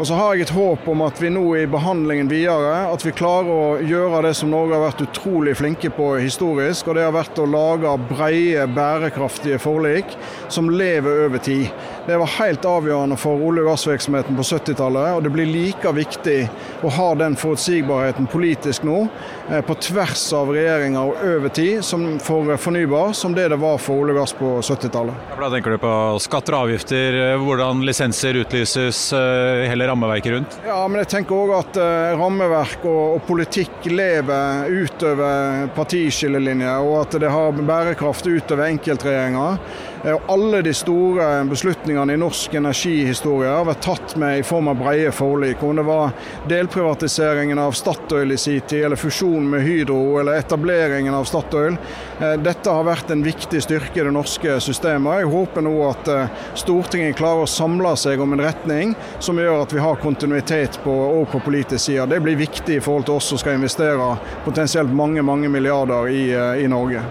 Og så har jeg et håp om at vi nå i behandlingen videre at vi klarer å gjøre det som Norge har vært utrolig flinke på historisk, og det har vært å lage breie, bærekraftige forlik som lever over tid. Det var helt avgjørende for olje- og gassvirksomheten på 70-tallet, og det blir like viktig å ha den forutsigbarheten politisk nå, eh, på tvers av regjeringer og over tid, som for fornybar, som det det var for olje og gass på 70-tallet. Da tenker du på skatter og avgifter, eh, hvordan lisenser utlyses, eh, hele rammeverket rundt? Ja, men jeg tenker òg at rammeverk og, og politikk lever utover partiskillelinjer, og at det har bærekraft utover enkeltregjeringer. Alle de store beslutningene i norsk energihistorie har vært tatt med i form av brede forlik. Om det var delprivatiseringen av Statoil i sin tid, eller fusjonen med Hydro, eller etableringen av Statoil. Dette har vært en viktig styrke i det norske systemet. Jeg håper nå at Stortinget klarer å samle seg om en retning som gjør at vi har kontinuitet på, på politisk side. Det blir viktig i forhold til oss som skal investere potensielt mange, mange milliarder i, i Norge.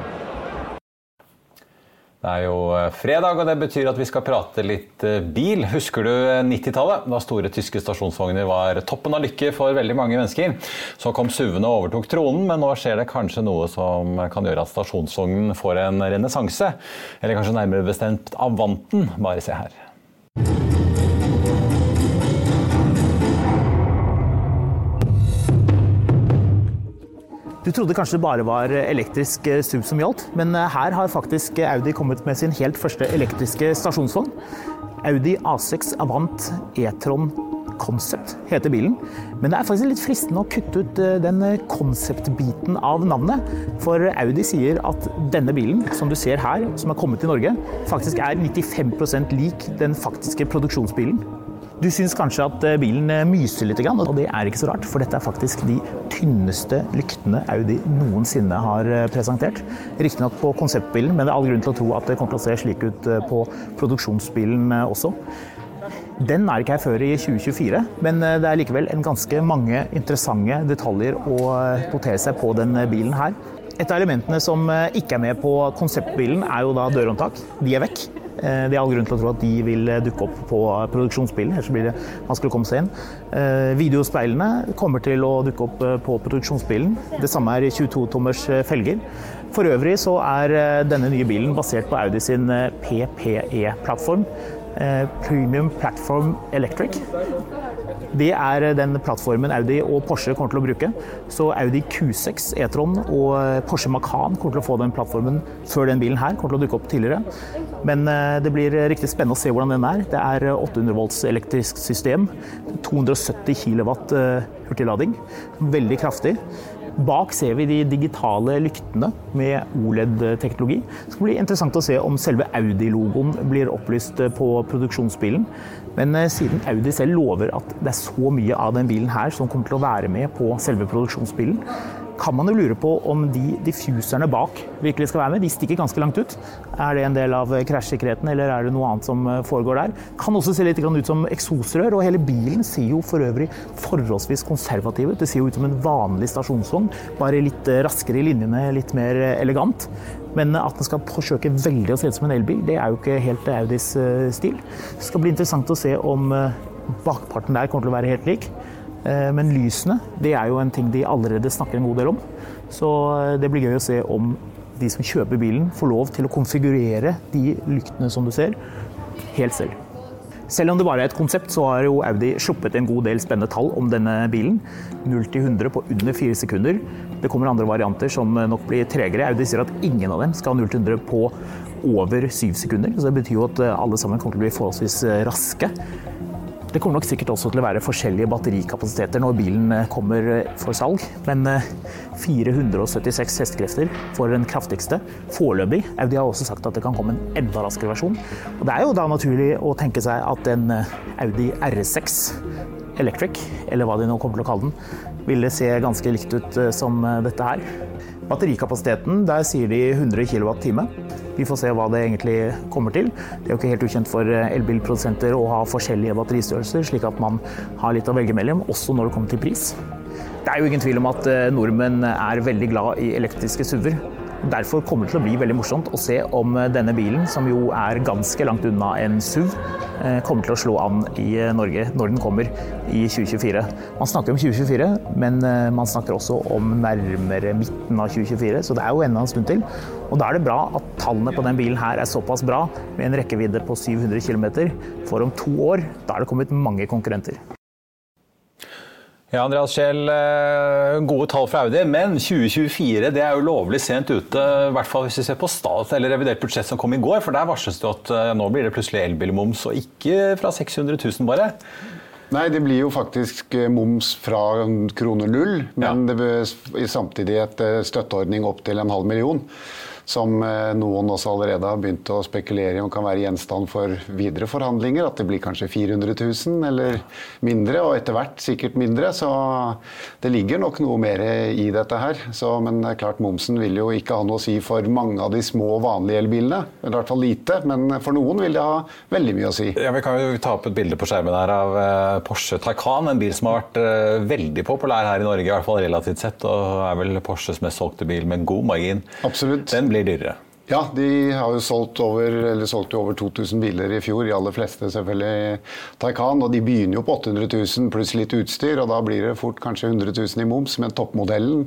Det er jo fredag, og det betyr at vi skal prate litt bil. Husker du 90-tallet, da store tyske stasjonsvogner var toppen av lykke for veldig mange mennesker? Så kom SUV-ene og overtok tronen, men nå skjer det kanskje noe som kan gjøre at stasjonsvognen får en renessanse. Eller kanskje nærmere bestemt Avanten. Bare se her. Du trodde kanskje det bare var elektrisk SUV som gjaldt, men her har faktisk Audi kommet med sin helt første elektriske stasjonsvogn. Audi A6 Avant E-tron Concept heter bilen. Men det er faktisk litt fristende å kutte ut den concept-biten av navnet. For Audi sier at denne bilen, som du ser her, som er kommet til Norge, faktisk er 95% lik den faktiske produksjonsbilen. Du syns kanskje at bilen myser litt, og det er ikke så rart, for dette er faktisk de tynneste lyktene Audi noensinne har presentert. Riktignok på konseptbilen, men det er all grunn til å tro at det kommer til å se slik ut på produksjonsbilen også. Den er ikke her før i 2024, men det er likevel en ganske mange interessante detaljer å notere seg på den bilen her. Et av elementene som ikke er med på konseptbilen, er jo da dørhåndtak. De er vekk. Det er all grunn til å tro at de vil dukke opp på produksjonsbilen, ellers blir det vanskelig å komme seg inn. Videospeilene kommer til å dukke opp på produksjonsbilen. Det samme er 22-tommers felger. For øvrig så er denne nye bilen basert på Audi sin PPE-plattform. Premium Platform Electric. Det er den plattformen Audi og Porsche kommer til å bruke. Så Audi Q6 E-tron og Porsche Macan kommer til å få den plattformen før den bilen her kommer til å dukke opp tidligere. Men det blir riktig spennende å se hvordan den er. Det er 800 volts elektrisk system. 270 kW hurtiglading. Veldig kraftig. Bak ser vi de digitale lyktene med OLED-teknologi. Det skal bli interessant å se om selve Audi-logoen blir opplyst på produksjonsbilen. Men siden Audi selv lover at det er så mye av den bilen her som kommer til å være med på selve produksjonsbilen, kan man jo lure på om de diffuserne bak virkelig skal være med. De stikker ganske langt ut. Er det en del av krasjsikkerheten, eller er det noe annet som foregår der? Kan også se litt ut som eksosrør, og hele bilen ser jo for øvrig forholdsvis konservativ ut. Det ser jo ut som en vanlig stasjonsvogn, bare litt raskere i linjene, litt mer elegant. Men at den skal forsøke veldig å se ut som en elbil, det er jo ikke helt Audis stil. Det skal bli interessant å se om bakparten der kommer til å være helt lik. Men lysene det er jo en ting de allerede snakker en god del om. Så det blir gøy å se om de som kjøper bilen, får lov til å konfigurere de lyktene som du ser, helt selv. Selv om det bare er et konsept, så har jo Audi sluppet en god del spennende tall om denne bilen. 0 til 100 på under 4 sekunder. Det kommer andre varianter som nok blir tregere. Audi sier at ingen av dem skal ha 0 til 100 på over 7 sekunder. Så det betyr jo at alle sammen kommer til å bli forholdsvis raske. Det kommer nok sikkert også til å være forskjellige batterikapasiteter når bilen kommer for salg, men 476 hestekrefter for den kraftigste foreløpig. Audi har også sagt at det kan komme en enda raskere versjon. Og det er jo da naturlig å tenke seg at en Audi R6 Electric, eller hva de nå kommer til å kalle den, ville se ganske likt ut som dette her. Batterikapasiteten, der sier de 100 kWt. Vi får se hva det egentlig kommer til. Det er jo ikke helt ukjent for elbilprodusenter å ha forskjellige batteristørrelser, slik at man har litt å velge mellom, også når det kommer til pris. Det er jo ingen tvil om at nordmenn er veldig glad i elektriske SUV-er. Derfor kommer det til å bli veldig morsomt å se om denne bilen, som jo er ganske langt unna en SUV, eh, kommer til å slå an i eh, Norge når den kommer i 2024. Man snakker om 2024, men eh, man snakker også om nærmere midten av 2024, så det er jo enda en stund til. Og da er det bra at tallene på den bilen her er såpass bra, med en rekkevidde på 700 km. For om to år, da er det kommet mange konkurrenter. Ja, Andreas Scheel, eh, gode tall fra Audi, men 2024 det er jo lovlig sent ute. I hvert fall hvis vi ser på stat, eller revidert budsjett som kom i går. For der varsles det at eh, nå blir det plutselig elbilmoms, og ikke fra 600 000 bare. Nei, det blir jo faktisk eh, moms fra kroner null, men ja. det blir samtidig et støtteordning opp til en halv million som eh, noen også allerede har begynt å spekulere i om kan være gjenstand for videre forhandlinger. At det blir kanskje 400 000 eller mindre, og etter hvert sikkert mindre. Så det ligger nok noe mer i dette her. Så, men det er klart momsen vil jo ikke ha noe å si for mange av de små, vanlige elbilene. Eller I hvert fall lite, men for noen vil det ha veldig mye å si. Ja, Vi kan jo ta opp et bilde på skjermen her av eh, Porsche Taycan, en bil som har vært eh, veldig populær her i Norge, i hvert fall relativt sett, og er vel Porsches mest solgte bil med god margin. Absolutt. Den blir dyrere. Ja, de har jo solgt over, eller solgt over 2000 biler i fjor. De aller fleste selvfølgelig Taycan. Og de begynner jo på 800 000 pluss litt utstyr, og da blir det fort kanskje 100 000 i moms. Men toppmodellen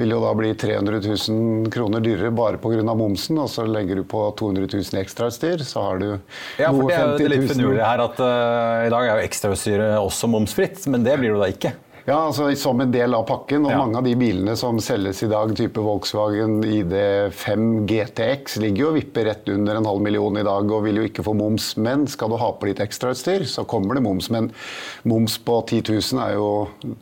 vil jo da bli 300 000 kroner dyrere bare pga. momsen. Og så legger du på 200 000 ekstrautstyr, så har du ja, for det er jo det litt finurlige her at uh, i dag er jo ekstrautstyret også momsfritt, men det blir det da ikke. Ja, altså som en del av pakken. Og ja. mange av de bilene som selges i dag, type Volkswagen ID5 GTX, ligger jo og vipper rett under en halv million i dag og vil jo ikke få moms. Men skal du ha på litt ekstrautstyr, så kommer det moms. Men moms på 10 000 er jo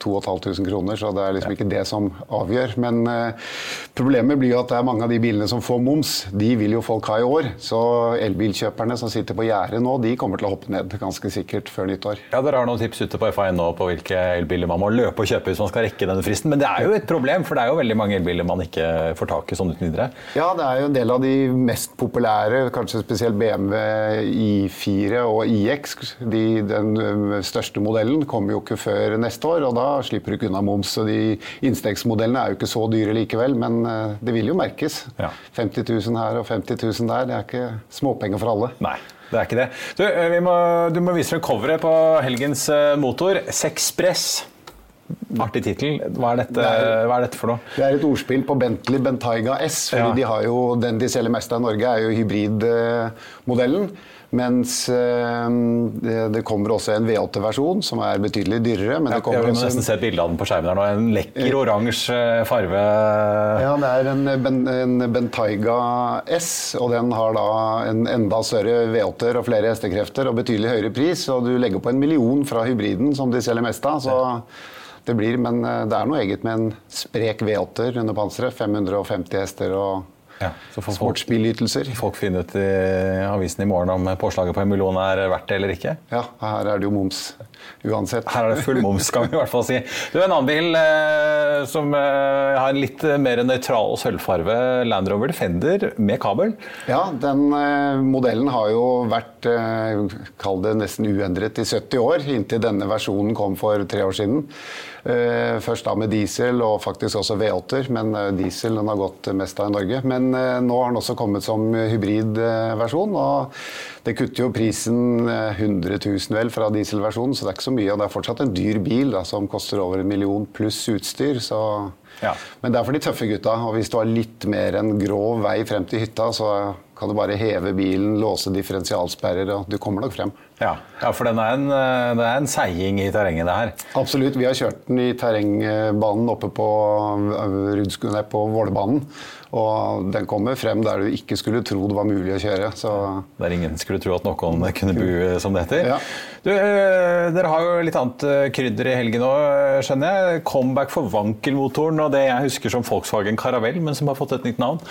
2500 kroner, så det er liksom ja. ikke det som avgjør. Men uh, problemet blir jo at det er mange av de bilene som får moms, de vil jo folk ha i år. Så elbilkjøperne som sitter på gjerdet nå, de kommer til å hoppe ned ganske sikkert før nyttår. Ja, Dere har noen tips ute på FAN nå på hvilke elbiler man må løpe og kjøpe hvis man skal rekke denne fristen. Men det er jo et problem, for det er jo veldig mange elbiler man ikke får tak i sånn uten videre. Ja, det er jo en del av de mest populære, kanskje spesielt BMW I4 og iX. De, den største modellen kommer jo ikke før neste år, og da slipper du ikke unna moms. Så de innstegsmodellene er jo ikke så dyre likevel, men det vil jo merkes. Ja. 50 000 her og 50 000 der, det er ikke småpenger for alle. Nei. Det er ikke det. Du, må, du må vise frem coveret på helgens motor. Sexpress. Artig tittel. Hva, hva, er dette for noe? Det er et ordspill på Bentley Bentayga S. fordi ja. de har jo, Den de selger mest av i Norge, er jo hybridmodellen. Mens øh, det kommer også en V8-versjon som er betydelig dyrere. Men det kommer vi må nesten se et bilde av den på skjermen her nå. En lekker oransje farve. Ja, det er en, ben, en Bentayga S, og den har da en enda større V8-er og flere hestekrefter og betydelig høyere pris. Og du legger på en million fra hybriden, som de selger mest av. så... Det blir, men eh, det er noe eget med en sprek V8-er under panseret. 550 hester og ja, sportsbilytelser. Folk finner ut i avisen i morgen om påslaget på en million er verdt det eller ikke? Ja, her er det jo moms uansett. Her er det full moms, kan vi i hvert fall si. Du, En annen bil eh, som eh, har en litt mer nøytral sølvfarve, Land Rover Defender med kabel. Ja, den eh, modellen har jo vært eh, kall det nesten uendret i 70 år, inntil denne versjonen kom for tre år siden. Eh, først da med diesel og faktisk også V8-er, men eh, diesel den har gått mest av i Norge. Men eh, nå har den også kommet som hybridversjon, og det kutter jo prisen 100 000 vel fra dieselversjonen, så det er ikke så mye. Og det er fortsatt en dyr bil da, som koster over en million pluss utstyr. så... Ja. Men det er for de tøffe gutta. Og hvis du har litt mer enn grov vei frem til hytta, så kan du bare heve bilen, låse differensialsperrer, og du kommer nok frem. Ja, ja for den er en, eh, det er en seiing i terrenget, det her. Absolutt. Vi har kjørt den i terrengbanen oppe på, eh, på Vålerbanen. Og den kommer frem der du ikke skulle tro det var mulig å kjøre. Så. Der ingen skulle tro at noen kunne bo, som det heter. Ja. Du, eh, dere har jo litt annet krydder i helgen òg, skjønner jeg. Comeback for Wankel-motoren og det jeg husker som Volkswagen Caravelle, men som har fått et nytt navn.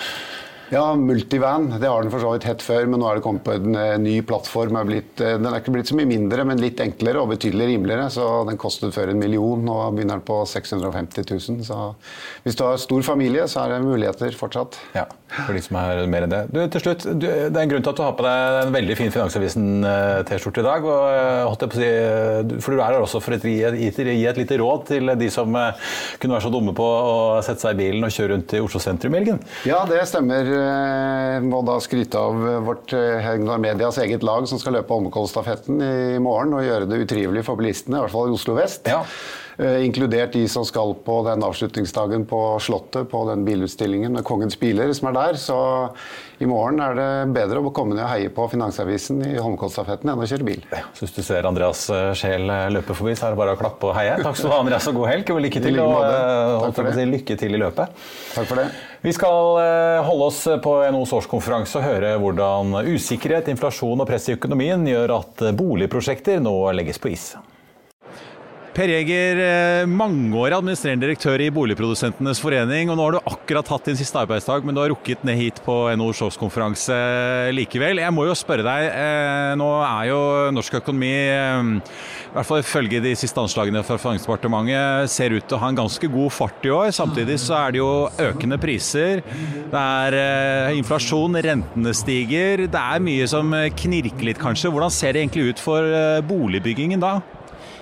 Ja, multivan. Det har den for så vidt hett før, men nå er det kommet på en uh, ny plattform. Er blitt, uh, den er ikke blitt så mye mindre, men litt enklere og betydelig rimeligere. Så den kostet før en million, nå begynner den på 650 000. Så hvis du har stor familie, så er det muligheter fortsatt. Ja, for de som er mer enn det. Du, til slutt, du, det er en grunn til at du har på deg en veldig fin Finansavisen-T-skjorte i dag. Og, holdt jeg på å si, for du er her også for å gi, gi, et lite råd til de som kunne være så dumme på å sette seg i bilen og kjøre rundt i Oslo sentrum i helgen? Ja, det stemmer. Jeg må da skryte av vårt eh, Hegnar Medias eget lag som skal løpe Holmenkollstafetten i morgen og gjøre det utrivelig for bilistene, i hvert fall i Oslo vest. Ja. Uh, inkludert de som skal på den avslutningsdagen på Slottet, på den bilutstillingen med Kongens biler som er der. Så i morgen er det bedre å komme ned og heie på Finansavisen i Holmenkollstafetten enn å kjøre bil. Så hvis du ser Andreas Scheel løpe forbi, så er det bare å klappe og heie. Takk skal du ha, Andreas, og god helg. Og lykke til, og, si, lykke til i løpet. Takk for det. Vi skal eh, holde oss på NOs årskonferanse og høre hvordan usikkerhet, inflasjon og press i økonomien gjør at boligprosjekter nå legges på is. Per Jæger, eh, mangeårig administrerende direktør i Boligprodusentenes forening. og Nå har du akkurat hatt din siste arbeidsdag, men du har rukket ned hit på NHOs årskonferanse likevel. Jeg må jo spørre deg, eh, nå er jo norsk økonomi, eh, i hvert fall ifølge de siste anslagene fra Finansdepartementet, ser ut til å ha en ganske god fart i år. Samtidig så er det jo økende priser. Det er inflasjon, rentene stiger. Det er mye som knirker litt, kanskje. Hvordan ser det egentlig ut for boligbyggingen da?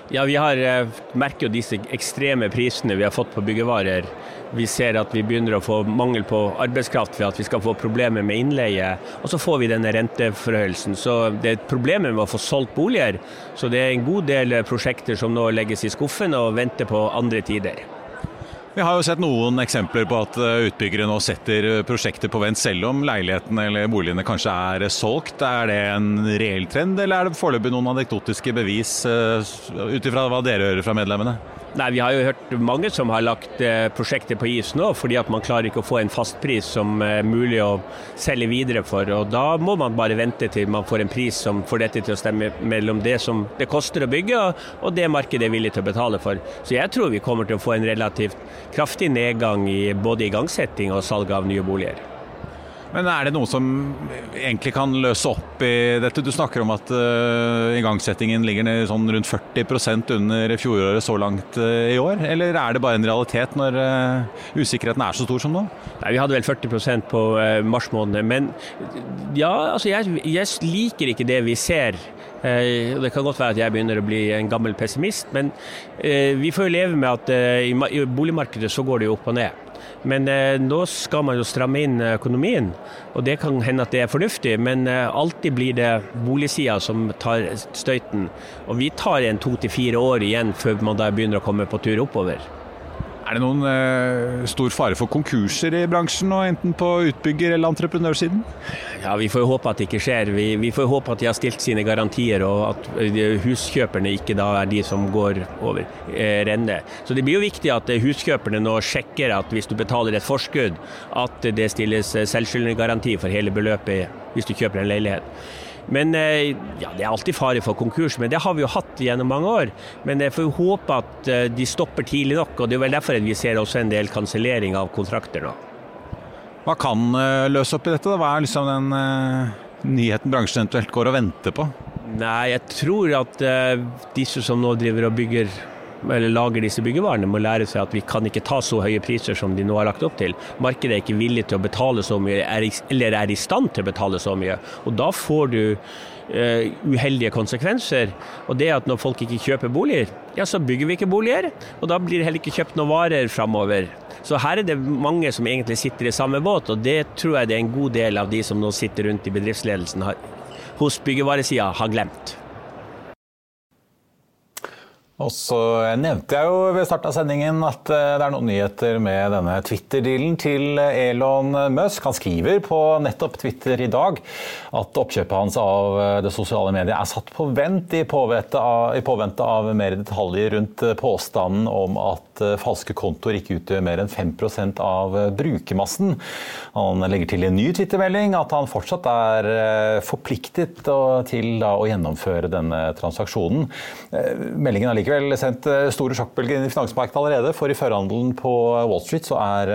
Ja, Vi har eh, merker jo disse ekstreme prisene vi har fått på byggevarer. Vi ser at vi begynner å få mangel på arbeidskraft ved at vi skal få problemer med innleie. Og så får vi denne renteforhøyelsen. Så det er et problem med å få solgt boliger. Så det er en god del prosjekter som nå legges i skuffen og venter på andre tider. Vi har jo sett noen eksempler på at eh, utbyggere nå setter eh, prosjekter på vent, selv om leilighetene eller boligene kanskje er eh, solgt. Er det en reell trend, eller er det foreløpig noen anekdotiske bevis ut ifra hva dere hører fra medlemmene? Nei, Vi har jo hørt mange som har lagt prosjektet prosjekter på is nå, fordi at man klarer ikke å få en fastpris som er mulig å selge videre for. og Da må man bare vente til man får en pris som får dette til å stemme mellom det som det koster å bygge, og det markedet er villig til å betale for. Så jeg tror vi kommer til å få en relativt kraftig nedgang i både igangsetting og salg av nye boliger. Men er det noe som egentlig kan løse opp i dette? Du snakker om at uh, igangsettingen ligger sånn rundt 40% under fjoråret så langt uh, i år. Eller er det bare en realitet når uh, usikkerheten er så stor som nå? Nei, Vi hadde vel 40% på mars måned. Men ja, altså jeg, jeg liker ikke det vi ser. Det kan godt være at jeg begynner å bli en gammel pessimist, men vi får jo leve med at i boligmarkedet så går det jo opp og ned. Men eh, nå skal man jo stramme inn økonomien, og det kan hende at det er fornuftig. Men eh, alltid blir det boligsida som tar støyten. Og vi tar en to til fire år igjen før man da begynner å komme på tur oppover. Er det noen eh, stor fare for konkurser i bransjen, nå, enten på utbygger- eller entreprenørsiden? Ja, Vi får jo håpe at det ikke skjer. Vi, vi får håpe at de har stilt sine garantier, og at eh, huskjøperne ikke da er de som går over eh, renne. Så det blir jo viktig at eh, huskjøperne nå sjekker at hvis du betaler et forskudd, at det stilles eh, selvskyldende garanti for hele beløpet hvis du kjøper en leilighet. Men eh, ja, Det er alltid fare for konkurs, men det har vi jo hatt gjennom mange år. Men jeg får jo håpe at eh, de stopper tidlig nok, og det er vel derfor vi ser også en del kansellering av kontrakter nå. Hva kan eh, løse opp i dette? Hva er liksom den nyheten bransjen eventuelt går og venter på? Nei, jeg tror at disse som nå driver og bygger eller lager disse byggevarene, må lære seg at vi kan ikke ta så høye priser som de nå har lagt opp til. Markedet er ikke villig til å betale så mye, eller er i stand til å betale så mye. Og da får du uh, uheldige konsekvenser. Og det at når folk ikke kjøper boliger, ja så bygger vi ikke boliger. Og da blir det heller ikke kjøpt noen varer framover. Så her er det mange som egentlig sitter i samme båt, og det tror jeg det er en god del av de som nå sitter rundt i bedriftsledelsen hos byggevaresida har glemt. Og så nevnte jeg jo ved starten av sendingen at eh, det er noen nyheter med denne Twitter-dealen til Elon Musk. Han skriver på nettopp Twitter i dag at oppkjøpet hans av eh, det sosiale mediet er satt på vent i påvente av, i påvente av mer detaljer rundt påstanden om at at falske kontoer ikke utgjør mer enn 5% av brukermassen. Han legger til i en ny Twitter-melding at han fortsatt er forpliktet til å gjennomføre denne transaksjonen. Meldingen har likevel sendt store sjokkbølger inn i finansmarkedet allerede, for i førhandelen på Wall Street så er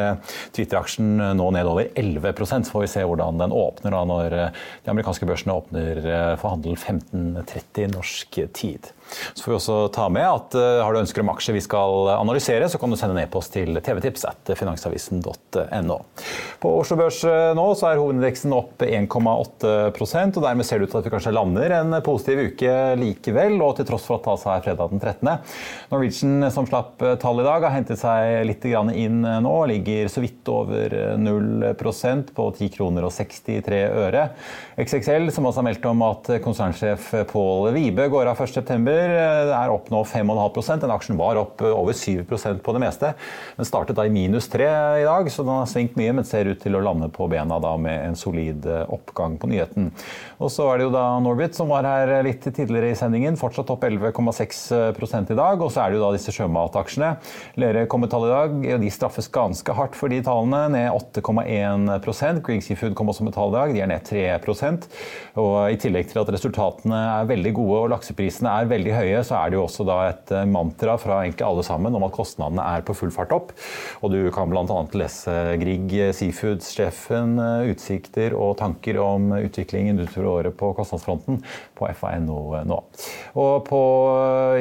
Twitter-aksjen nå ned over 11% så får vi se hvordan den åpner da når de amerikanske børsene åpner for handel 15.30 norsk tid. Så får vi også ta med at har du ønsker om aksjer vi skal analysere, så kan du sende en e-post til tvtips at finansavisen.no. På Oslo Børs uh, nå så er hovedindeksen opp 1,8% og dermed ser det ut til at vi kanskje lander en positiv uke likevel, og til tross for at det altså er fredag den 13. Norwegian som slapp uh, tall i dag, har hentet seg litt inn nå, ligger så vidt over 0% på 10 kroner og 63 øre. XXL som også har meldt om at konsernsjef Pål Vibe går av 1.9 aksjer er opp nå 5,5% Den aksjen var opp eh, over 7 på det meste. Den startet da i minus 3 i dag, så den har svingt mye, men ser ut til å lande på bena da med en solid eh, oppgang på nyheten. Og så er det jo da Norbit som var her litt tidligere i sendingen, fortsatt opp 11,6 i dag. Og så er det jo da disse sjømataksjene. Lerøy kom med tall i dag, og de straffes ganske hardt for de tallene, ned 8,1 Green Seafood kom også med tall i dag, de er ned 3% Og i tillegg til at resultatene er veldig gode og lakseprisene er veldig høye, så er det jo også da et eh, mantra fra egentlig alle sammen om at kostnadene er på full fart opp. Og du kan bl.a. lese Grieg Seafoods-sjefen eh, utsikter og tanker om utviklingen utover året på kostnadsfronten på FA.no nå. Og på,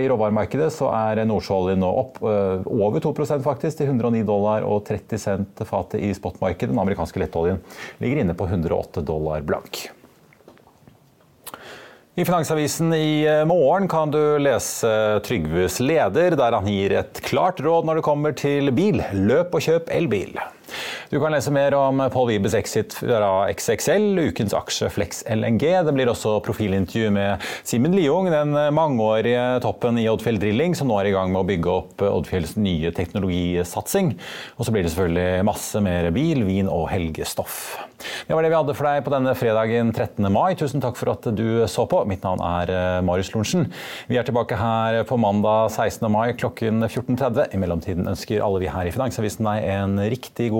i råvaremarkedet så er nordsjøoljen nå opp over 2% faktisk, til 109 dollar og 30 cent fatet i spotmarkedet. Den amerikanske lettoljen ligger inne på 108 dollar blank. I Finansavisen i eh, morgen kan du lese Trygves leder, der han gir et klart råd når det kommer til bil. Løp og kjøp elbil. Du kan lese mer om Paul Wibes exit fra XXL, ukens aksje Flex LNG. Det blir også profilintervju med Simen Liung, den mangeårige toppen i Oddfjell Drilling, som nå er i gang med å bygge opp Oddfjells nye teknologisatsing. Og så blir det selvfølgelig masse mer bil, vin og helgestoff. Det var det vi hadde for deg på denne fredagen 13. mai. Tusen takk for at du så på. Mitt navn er eh, Marius Lorentzen. Vi er tilbake her på mandag 16. mai klokken 14.30. I mellomtiden ønsker alle vi her i Finansavisen deg en riktig god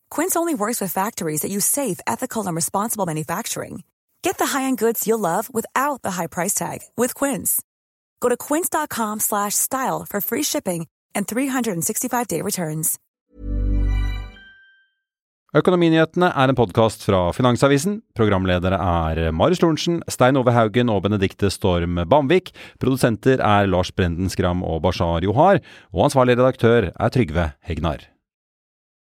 Quince only works with factories that use safe, ethical, and responsible manufacturing. Get the high-end goods you'll love without the high price tag with Quince. Go to quince.com/style for free shipping and 365-day returns. Økonominyhetene er en podkast fra Finansavisen. Programledere er Marius Lorentzen, Stein Ove Haugen og Benedikte Storm Bamvik. Produsenter er Lars Brenden Skram og Bashar Johar. Og ansvarlig redaktør er Trygve Hegnar.